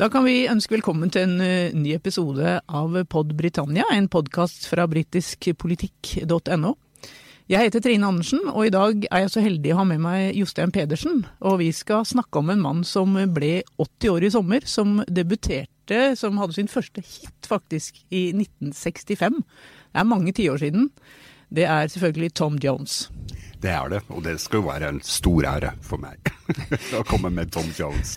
Da kan vi ønske velkommen til en uh, ny episode av Pod Britannia, en podkast fra britiskpolitikk.no. Jeg heter Trine Andersen, og i dag er jeg så heldig å ha med meg Jostein Pedersen. Og vi skal snakke om en mann som ble 80 år i sommer, som debuterte, som hadde sin første hit faktisk, i 1965. Det er mange tiår siden. Det er selvfølgelig Tom Jones. Det er det, og det skal jo være en stor ære for meg å komme med Tom Jones.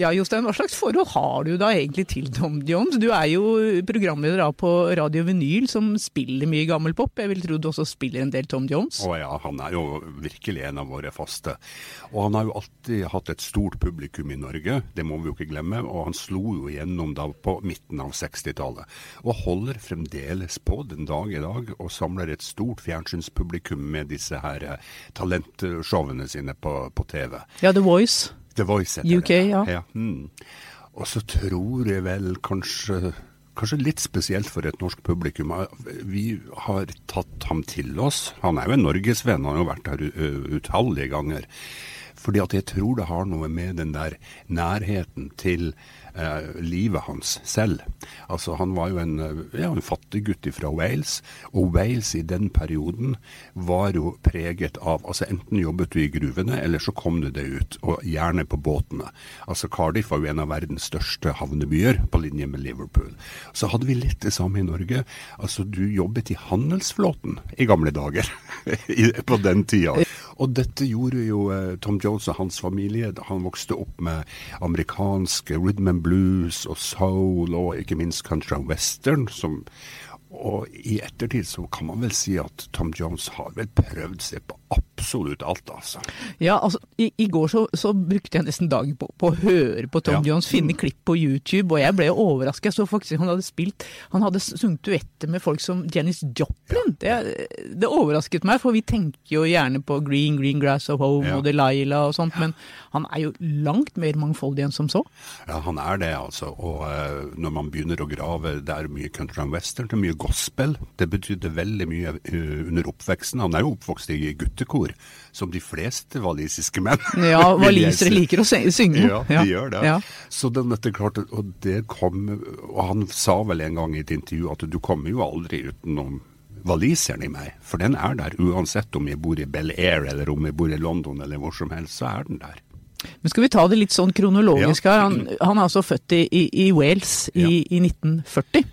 Ja, Jostein, hva slags forhold har du da egentlig til Tom Jones? Du er jo programleder på Radio Vinyl, som spiller mye gammel pop. Jeg vil tro du også spiller en del Tom Jones? Å ja, han er jo virkelig en av våre faste. Og han har jo alltid hatt et stort publikum i Norge, det må vi jo ikke glemme. Og han slo jo gjennom da på midten av 60-tallet. Og holder fremdeles på den dag i dag, og samler et stort fjernsynspublikum med disse her eh, talentshowene sine på, på TV. Ja, The Voice. The Voice heter UK, det. ja. ja. Mm. Og så tror jeg vel kanskje Kanskje litt spesielt for et norsk publikum. Vi har tatt ham til oss. Han er jo en norgesvenn, han har jo vært her utallige ganger. Fordi at jeg tror det har noe med den der nærheten til eh, livet hans selv. Altså Han var jo en, eh, ja, en fattiggutt fra Wales, og Wales i den perioden var jo preget av altså Enten jobbet du i gruvene, eller så kom du deg ut, og gjerne på båtene. Altså Cardiff var jo en av verdens største havnebyer, på linje med Liverpool. Så hadde vi litt det samme i Norge. Altså Du jobbet i handelsflåten i gamle dager, på den tida. Og dette gjorde jo eh, Tom Jones og hans familie. Han vokste opp med amerikansk rhythm and blues og soul, og ikke minst country and western, som og i ettertid så kan man vel si at Tom Jones har vel prøvd seg på absolutt alt, altså. Ja, altså i, i går så, så, brukte jeg nesten dagen på, på, å høre på Tom ja. Jones, finne klipp på YouTube, og jeg ble overrasket. Jeg så faktisk han hadde spilt Han hadde sunget duetter med folk som Janis Joplin. Det, det, overrasket meg, for vi tenker jo gjerne på Green, Green Grass of Home ja. og Delilah og sånt, men han er jo langt mer mangfoldig enn som så. Ja, han er det, altså. Og uh, når man begynner å grave, det er mye country and western, det er mye gospel. Det betydde veldig mye uh, under oppveksten. Han er jo oppvokst i guttekor, som de fleste walisiske menn. Ja, walisere liker å synge. Ja, de ja. gjør det. Ja. Så den, dette klart, og det kom Og han sa vel en gang i et intervju at du kommer jo aldri utenom waliseren i meg. For den er der uansett om jeg bor i Bel Air eller om jeg bor i London eller hvor som helst, så er den der. Men skal vi ta det litt sånn kronologisk her. Han, han er altså født i, i, i Wales i, i 1940.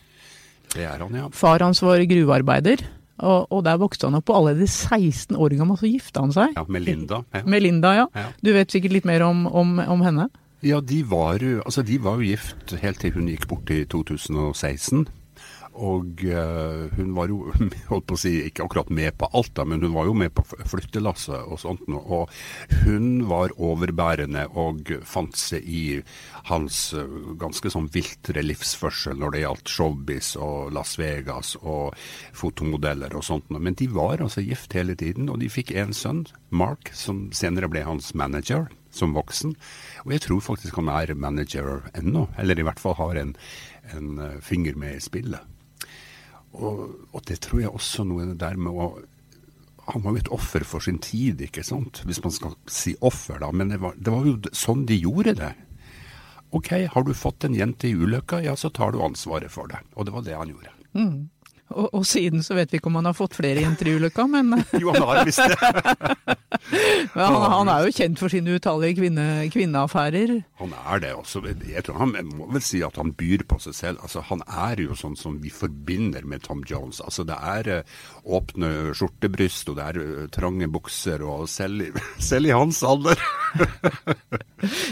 Det er han, ja. Far hans var gruvearbeider. Og, og, der vokste han opp, og allerede 16 år gammel så gifta han seg. Ja, Med Linda. Ja. Med Linda, ja. ja. Du vet sikkert litt mer om, om, om henne? Ja, de var, altså, de var jo gift helt til hun gikk bort i 2016. Og uh, hun var jo, holdt på å si, ikke akkurat med på alt, da, men hun var jo med på flyttelasset og sånt. Og hun var overbærende og fant seg i hans uh, ganske sånn viltre livsførsel når det gjaldt showbiz og Las Vegas og fotomodeller og sånt. Men de var altså gift hele tiden, og de fikk en sønn, Mark, som senere ble hans manager som voksen. Og jeg tror faktisk han er manager ennå, eller i hvert fall har en, en uh, finger med i spillet. Og, og, det tror jeg også noe der med å Han var jo et offer for sin tid, ikke sant? Hvis man skal si offer, da. Men det var, det var jo sånn de gjorde det. OK, har du fått en jente i ulykka, ja så tar du ansvaret for det. Og det var det han gjorde. Mm. Og, og, siden så vet vi ikke om han har fått flere jenter i ulykka, men Jo, han har visst det. han, han, er jo kjent for sine utallige kvinne, kvinneaffærer. Han er det også. Jeg tror Han må vel si at han byr på seg selv. Altså, Han er jo sånn som vi forbinder med Tom Jones. Altså, Det er uh, åpne skjortebryst, og det er uh, trange bukser, og selv, selv i hans alder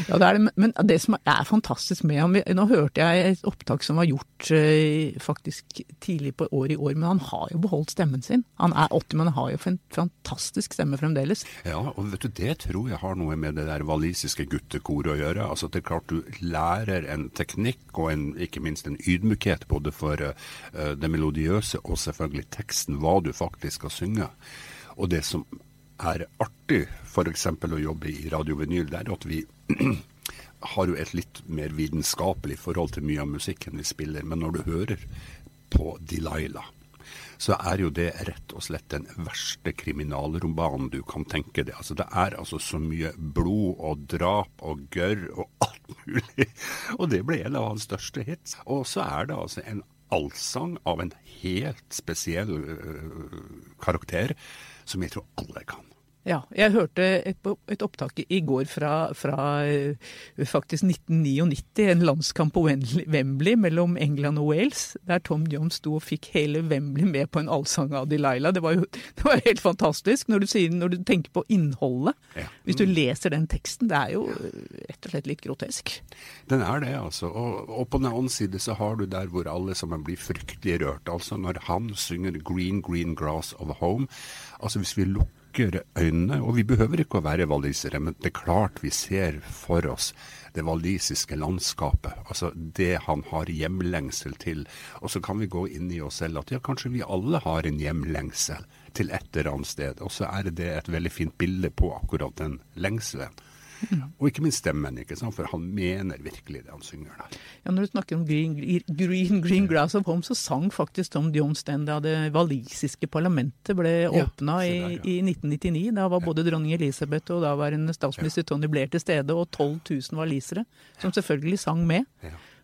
Ja, det er det, men det som er fantastisk med ham Nå hørte jeg et opptak som var gjort eh, faktisk tidlig på året i år, men han har jo beholdt stemmen sin. Han er 80, men han har jo en fantastisk stemme fremdeles. Ja, og vet du, det tror jeg har noe med det der walisiske guttekoret å gjøre. Altså det er klart du lærer en teknikk og en, ikke minst en ydmykhet både for uh, det melodiøse og selvfølgelig teksten, hva du faktisk skal synge. Og det som er artig f.eks. å jobbe i Radio Vinyl, det er at vi har jo et litt mer vitenskapelig forhold til mye av musikken vi spiller. Men når du hører på Delilah, så er jo det rett og slett den verste kriminalromanen du kan tenke deg. Altså, det er altså så mye blod og drap og gørr og alt mulig. Og det ble en av hans største hits. Og så er det altså en allsang av en helt spesiell uh, karakter som jeg tror alle kan. Ja, jeg hørte et, et opptak i går fra, fra, faktisk 1999, en landskamp på Wembley mellom England og Wales, der Tom Jones sto og fikk hele Wembley med på en allsang av Delilah. Det var jo det var helt fantastisk når du, sier, når du tenker på innholdet. Ja. Hvis du leser den teksten, det er jo rett og slett litt grotesk. Den er det, altså. Og, og på den annen side så har du der hvor alle sammen blir fryktelig rørt. Altså når han synger 'Green Green Grass of Home'. Altså hvis vi lukker lukker øynene. Og vi behøver ikke å være walisere, men det er klart vi ser for oss det walisiske landskapet. Altså det han har hjemlengsel til. Og så kan vi gå inn i oss selv at ja, kanskje vi alle har en hjemlengsel til et eller annet sted. Og så er det et veldig fint bilde på akkurat den lengselen. Og ikke minst stemmen, ikke sant? for han mener virkelig det han synger der. Ja, Når du snakker om Green, green, green Grass of Home, så sang faktisk Tom Jones den da det walisiske parlamentet ble ja, åpna i, ja. i, 1999. Da var både dronning Elisabeth og daværende statsminister ja. Tony Blair til stede, og 12 000 walisere, som selvfølgelig sang med.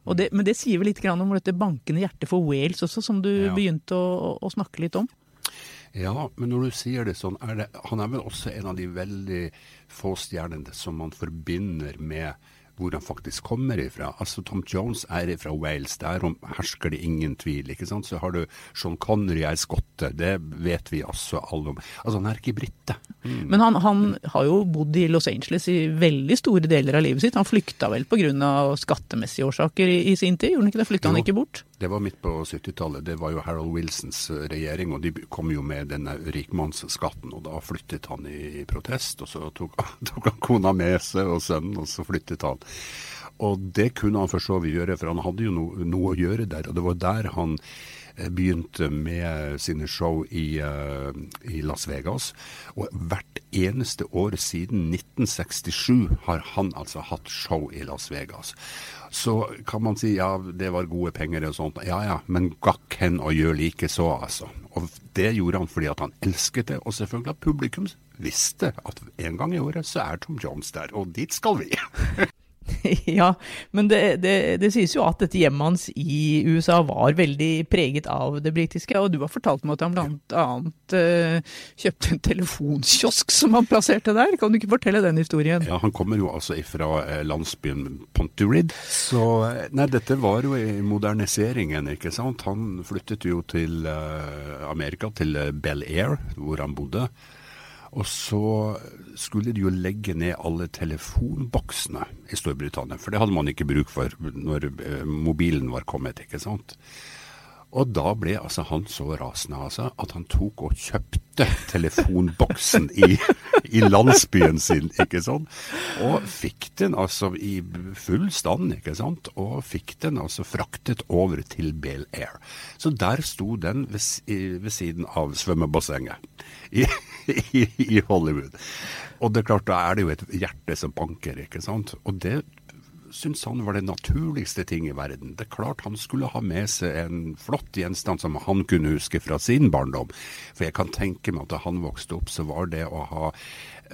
Det, men det sier vel litt om dette bankende hjertet for Wales også, som du begynte å, å snakke litt om? Ja, men når du sier det sånn, er det, han er vel også en av de veldig få stjernene som man forbinder med hvor han faktisk kommer ifra. Altså Tom Jones er ifra Wales, derom hersker det ingen tvil. ikke sant? Så har du Sean Connery er skotte, det vet vi også alle om. Altså han er ikke brite. Mm. Men han, han, har jo bodd i Los Angeles i veldig store deler av livet sitt. Han flykta vel pga. skattemessige årsaker i, i, sin tid, gjorde han ikke det? Flykta han ikke bort? Det var midt på 70-tallet. Det var jo Harold Wilsons eh, regjering, og de kom jo med denne rikmannsskatten. Og da flyttet han i, protest, og så tok, tok han kona med seg og sønnen, og så flyttet han. Og det kunne han for så vidt gjøre, for han hadde jo no, noe å gjøre der. Og det var der han begynte med sine show i, uh, i, Las Vegas. Og hvert eneste år siden 1967 har han altså hatt show i Las Vegas. Så kan man si ja, det var gode penger og sånt. Ja ja, men gakk hen og gjør like så, altså. Og det gjorde han fordi at han elsket det, og selvfølgelig at publikum visste at en gang i året så er Tom Jones der, og dit skal vi. ja, men det, det, det, sies jo at dette hjemmet hans i USA var veldig preget av det britiske. Og du har fortalt meg at han bl.a. Uh, kjøpte en telefonkiosk som han plasserte der. Kan du ikke fortelle den historien? Ja, Han kommer jo altså fra eh, landsbyen Ponturid. Så eh, nei, dette var jo i moderniseringen, ikke sant. Han flyttet jo til uh, Amerika, til Bel Air, hvor han bodde. Og så skulle de jo legge ned alle telefonboksene i Storbritannia, for det hadde man ikke bruk for når eh, mobilen var kommet, ikke sant. Og da ble altså han så rasende altså, at han tok og kjøpte telefonboksen i, i, landsbyen sin, ikke sant. Og fikk den altså i full stand, ikke sant. Og fikk den altså fraktet over til Bel Air. Så der sto den ved, ved siden av svømmebassenget i, i, i Hollywood. Og det er klart, da er det jo et hjerte som banker, ikke sant. Og det syntes han var det naturligste ting i verden. Det er klart han skulle ha med seg en flott gjenstand som han kunne huske fra sin barndom. For jeg kan tenke meg at da han vokste opp, så var det å ha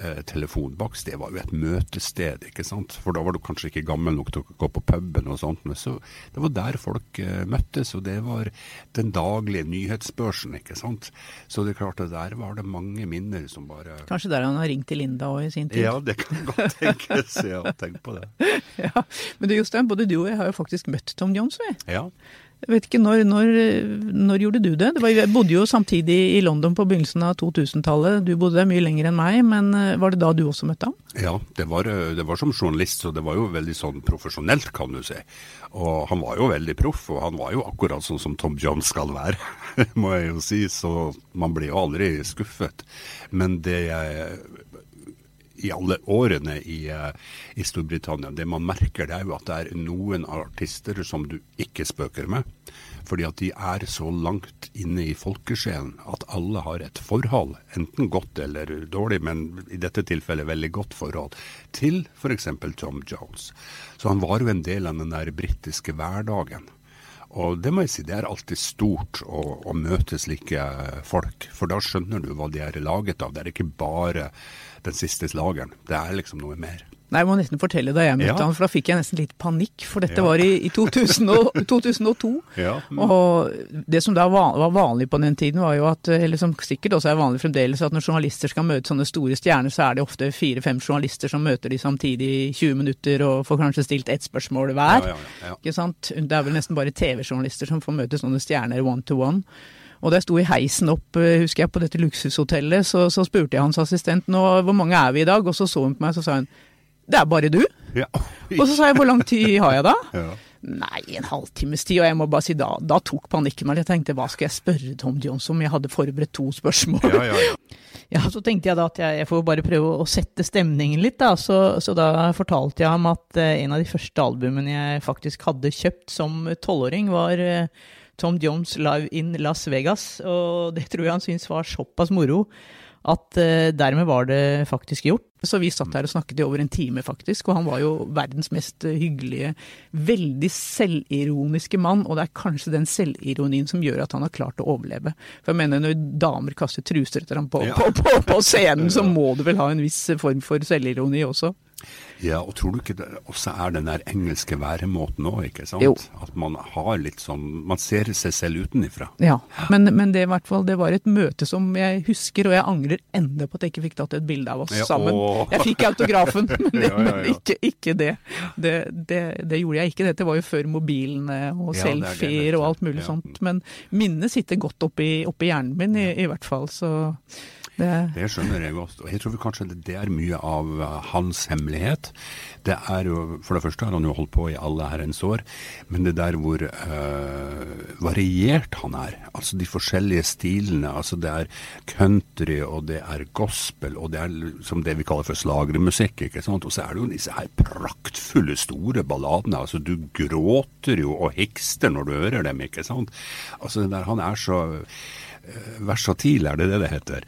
eh, telefonboks, det var jo et møtested, ikke sant. For da var du kanskje ikke gammel nok til å gå på puben og sånt. Men så, det var der folk eh, møttes, og det var den daglige nyhetsbørsen, ikke sant. Så det er klart at der var det mange minner som bare Kanskje der han har ringt til Linda òg i sin tid? Ja, det kan godt tenkes. Ja, tenk på det. ja. Men du Jostein, både du og jeg har jo faktisk møtt Tom Jones, vi. Ja. Jeg vet ikke, når, når, når gjorde du det? det var, jeg bodde jo samtidig i London på begynnelsen av 2000-tallet. Du bodde der mye lenger enn meg, men eh, var det da du også møtte ham? Ja, det var, eh, det var som journalist, så det var jo veldig sånn profesjonelt, kan du si. Og han var jo veldig proff, og han var jo akkurat sånn som Tom Jones skal være, må jeg jo si. Så man blir jo aldri skuffet. Men det jeg i alle årene i, eh, i, Storbritannia. Det man merker, det er jo at det er noen artister som du ikke spøker med. Fordi at de er så langt inne i folkesjelen at alle har et forhold, enten godt eller dårlig, men i dette tilfellet veldig godt forhold, til f.eks. Tom Jones. Så han var jo en del av den der britiske hverdagen. Og det må jeg si, det er alltid stort å, å møte slike folk. For da skjønner du hva de er laget av. Det er ikke bare den siste slageren. Det er liksom noe mer. Nei, Jeg må nesten fortelle da jeg møtte ja. han, for da fikk jeg nesten litt panikk. For dette ja. var i, i 2000 og, 2002. Ja. Mm. Og det som da var, vanlig på den tiden, var jo at, eller som sikkert også er vanlig fremdeles, at når journalister skal møte sånne store stjerner, så er det ofte fire-fem journalister som møter de samtidig i 20 minutter og får kanskje stilt ett spørsmål hver. Ikke sant? Det er vel nesten bare TV-journalister som får møte sånne stjerner one to one. Og da jeg sto i heisen opp, eh, husker jeg, på dette luksushotellet, så, så spurte jeg hans assistent nå hvor mange er vi i dag, og så så hun på meg og så sa hun det er bare du. Ja. og så sa jeg hvor lang tid har jeg da? Ja. Nei, en halvtimes tid. Og jeg må bare si da, da tok panikken meg. Jeg tenkte hva skal jeg spørre Tom Jones om? Jeg hadde forberedt to spørsmål. Ja, ja, så tenkte jeg da at jeg, jeg, får bare prøve å sette stemningen litt, da. Så, så da fortalte jeg ham at uh, en av de første albumene jeg faktisk hadde kjøpt som tolvåring, var uh, Tom Jones live in Las Vegas. Og det tror jeg han syntes var såpass moro at uh, dermed var det faktisk gjort. Så vi satt her og snakket i over en time, faktisk. Og han var jo verdens mest eh, hyggelige, veldig selvironiske mann. Og det er kanskje den selvironien som gjør at han har klart å overleve. For jeg mener, når damer kaster truser etter ham på, ja. på, på, på scenen, så må du vel ha en viss form for selvironi også. Ja, og tror du ikke det også er den der engelske væremåten òg, ikke sant? Jo. At man har litt sånn Man ser seg selv utenifra. Ja, men, men det, hvert fall, det var et møte som jeg husker, og jeg angrer enda på at jeg ikke fikk tatt et bilde av oss ja, sammen. Jeg fikk autografen, men, ja, men ikke, ikke det. Det, det. det, gjorde jeg ikke. Dette var jo før mobilene og selfier og alt mulig sånt. Men minnet sitter godt oppi, oppi hjernen min, i, i hvert fall. så... Det, det skjønner jeg godt. Og jeg tror kanskje det er mye av uh, hans hemmelighet. Det er jo, For det første har han jo holdt på i alle herrens år, men det der hvor uh, variert han er. Altså de forskjellige stilene. altså Det er country, og det er gospel, og det er som det vi kaller for slagremusikk. ikke sant? Og så er det jo disse her praktfulle, store balladene. altså Du gråter jo og hikster når du hører dem, ikke sant. Altså det der, Han er så uh, versatil, er det det det heter.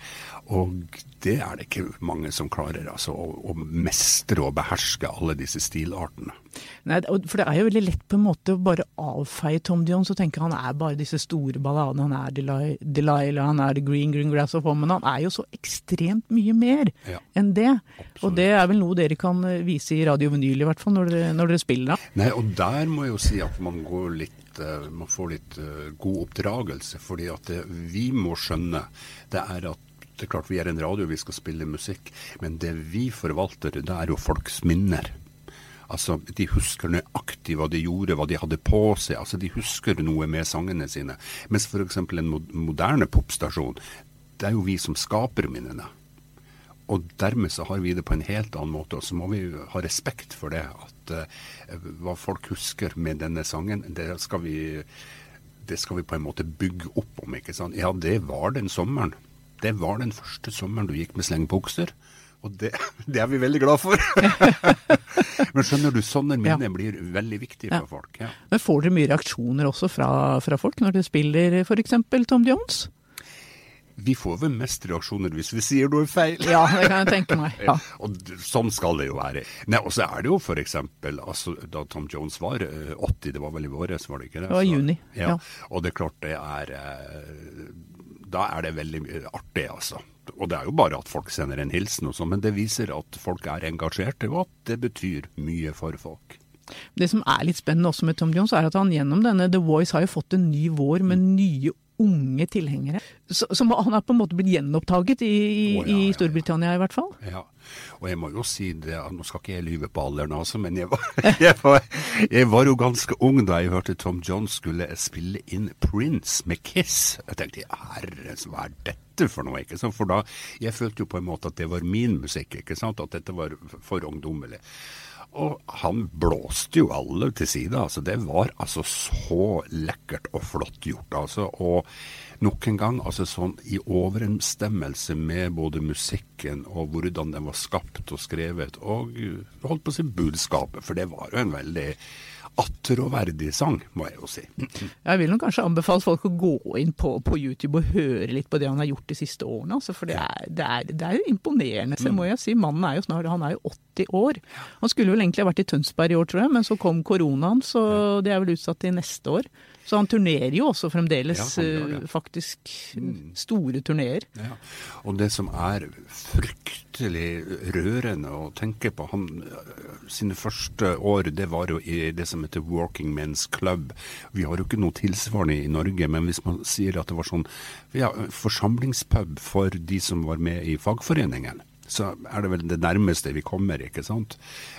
Og det er det ikke mange som klarer, altså å, å mestre og beherske alle disse stilartene. Nei, for det er jo veldig lett på en måte å bare avfeie Tom Dion, så tenker han er bare disse store balladene. Han er Delilah, han er The Green Green Grass of Home, men han er jo så ekstremt mye mer ja, enn det. Absolutt. Og det er vel noe dere kan eh, vise i Radio Vinyl, i hvert fall, når dere, når dere spiller da. Nei, og der må jeg jo si at man går litt eh, man får litt uh, god oppdragelse. fordi at det vi må skjønne, det er at det er klart vi er en radio, vi skal spille musikk, men det vi forvalter, det er jo folks minner. Altså, De husker nøyaktig hva de gjorde, hva de hadde på seg. altså De husker noe med sangene sine. Mens f.eks. en moderne popstasjon, det er jo vi som skaper minnene. Og dermed så har vi det på en helt annen måte, og så må vi ha respekt for det. At uh, hva folk husker med denne sangen, det skal vi det skal vi på en måte bygge opp om. ikke sant? Ja, det var den sommeren. Det var den første sommeren du gikk med slengbukser. Og det, det, er vi veldig glad for. Men skjønner du, sånne minner ja. blir veldig viktige for ja. folk. Ja. Men Får dere mye reaksjoner også fra, fra folk når dere spiller f.eks. Tom Jones? Vi får vel mest reaksjoner hvis vi sier noe feil. Ja, det kan jeg tenke meg. Ja. og sånn skal det jo være. Nei, Og så er det jo f.eks. Altså, da Tom Jones var 80, eh, det var vel i våres, var det ikke det? Det var i juni. Ja. Og det er klart det er eh, da er det veldig artig, altså. Og det er jo bare at folk sender en hilsen og sånn, men det viser at folk er engasjerte, og at det betyr mye for folk. Det som er litt spennende også med Tom Jones, er at han gjennom denne The Voice har jo fått en ny vår med nye unge tilhengere. Så, så han er på en måte blitt gjenopptaget i, i, oh, ja, ja, i Storbritannia, i hvert fall. Ja, og jeg må jo si det, nå skal ikke jeg lyve på alderen altså, men jeg var, jeg, var, jeg var jo ganske ung da jeg hørte Tom John skulle spille inn Prince med Kiss. Jeg tenkte herrens, hva er dette for noe? ikke sant? For da, jeg følte jo på en måte at det var min musikk, ikke sant? At dette var for ungdommelig. Og han blåste jo alle til side. altså Det var altså så lekkert og flott gjort. altså, Og nok en gang altså sånn i overensstemmelse med både musikken og hvordan den var skapt og skrevet, og holdt på å si budskapet, for det var jo en veldig attråverdig sang, må jeg jo si. Jeg vil nok kanskje anbefale folk å gå inn på, på, YouTube og høre litt på det han har gjort de siste årene. Altså, for det er, det, er, det er, jo imponerende, så må jeg si. Mannen er jo snart han er jo 80 år. Han skulle vel egentlig ha vært i Tønsberg i år, tror jeg, men så kom koronaen, så det er vel utsatt til neste år. Så han turnerer jo også fremdeles, ja, faktisk mm. store turneer. Ja. Og det som er fryktelig rørende å tenke på han sine første år, det var jo i det som heter Working Men's Club. Vi har jo ikke noe tilsvarende i Norge, men hvis man sier at det var sånn ja, forsamlingspub for de som var med i fagforeningen så er det vel det nærmeste vi kommer, ikke sant.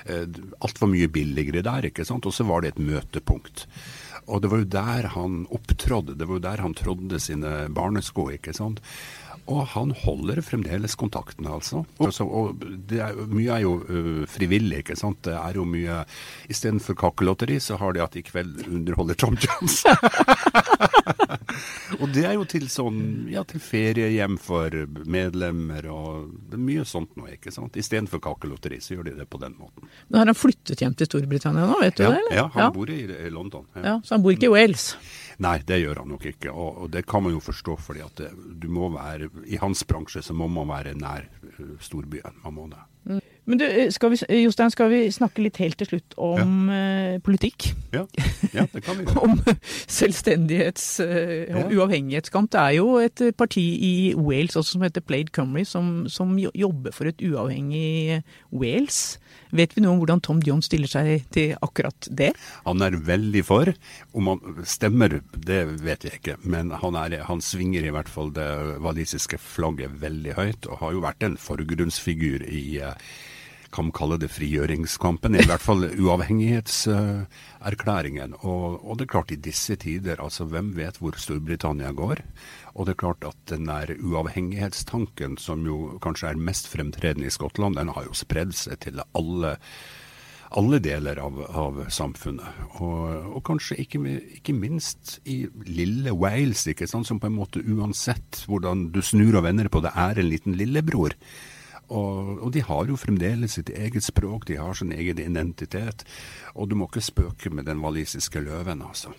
Alt var mye billigere der, ikke sant. Og så var det et møtepunkt. Og det var jo der han opptrådde, det var jo der han trådde sine barnesko, ikke sant. Og han holder fremdeles kontakten, altså. Og, så, og er, mye er jo uh, frivillig, ikke sant. Det er jo mye Istedenfor kakelotteri, så har de at i kveld underholder Tom Jones. og det er jo til sånn ja, til feriehjem for medlemmer og det mye sånt nå, ikke sant. Istedenfor kakelotteri, så gjør de det på den måten. Men Har han flyttet hjem til Storbritannia nå, vet du ja, det? Eller? Ja, han ja. bor i, i London. Ja. Så han bor ikke i Wales? Nei, det gjør han nok ikke. Og, og det kan man jo forstå, fordi at det, du må være I hans bransje så må man være nær storbyen. Man må det. Mm. Men du, skal vi, Jostein, skal vi snakke litt helt til slutt om ja. uh, politikk? Ja. ja. det kan vi om selvstendighets- og ja. uavhengighetskamp. Det er jo et parti i Wales også som heter Plaid Cymru, som, som, jobber for et uavhengig Wales. Vet vi noe om hvordan Tom Jones stiller seg til akkurat det? Han er veldig for. Om han stemmer, det vet jeg ikke. Men han, er, han svinger i hvert fall det walisiske flagget veldig høyt, og har jo vært en forgrunnsfigur i kan kalle det frigjøringskampen, i hvert fall uavhengighetserklæringen. Og, og, det er klart, i disse tider, altså hvem vet hvor Storbritannia går? Og det er klart at den der uavhengighetstanken, som jo kanskje er mest fremtredende i Skottland, den har jo spredd seg til alle alle deler av, av samfunnet. Og, og, kanskje ikke, ikke, minst i lille Wales, ikke sant? som på en måte uansett hvordan du snur og vender på det, er en liten lillebror. Og, og, de har jo fremdeles sitt eget språk, de har sin egen identitet. Og du må ikke spøke med den walisiske løven, altså.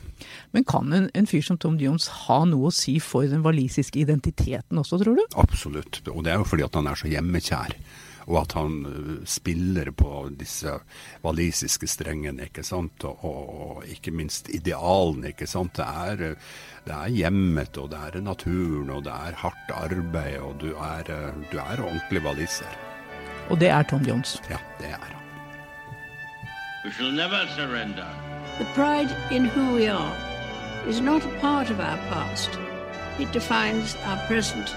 Men kan en, en, fyr som Tom Jones ha noe å si for den walisiske identiteten også, tror du? Absolutt, og det er jo fordi at han er så hjemmekjær og at han uh, spiller på disse walisiske strengene, ikke sant. Og, og, ikke minst idealene, ikke sant. Det er, det er hjemmet, og det er naturen, og det er hardt arbeid, og du er, du er ordentlig waliser. Og det er Tom Jones? Ja, det er han. We shall never surrender. The pride in who we are is not a part of our past. It defines our present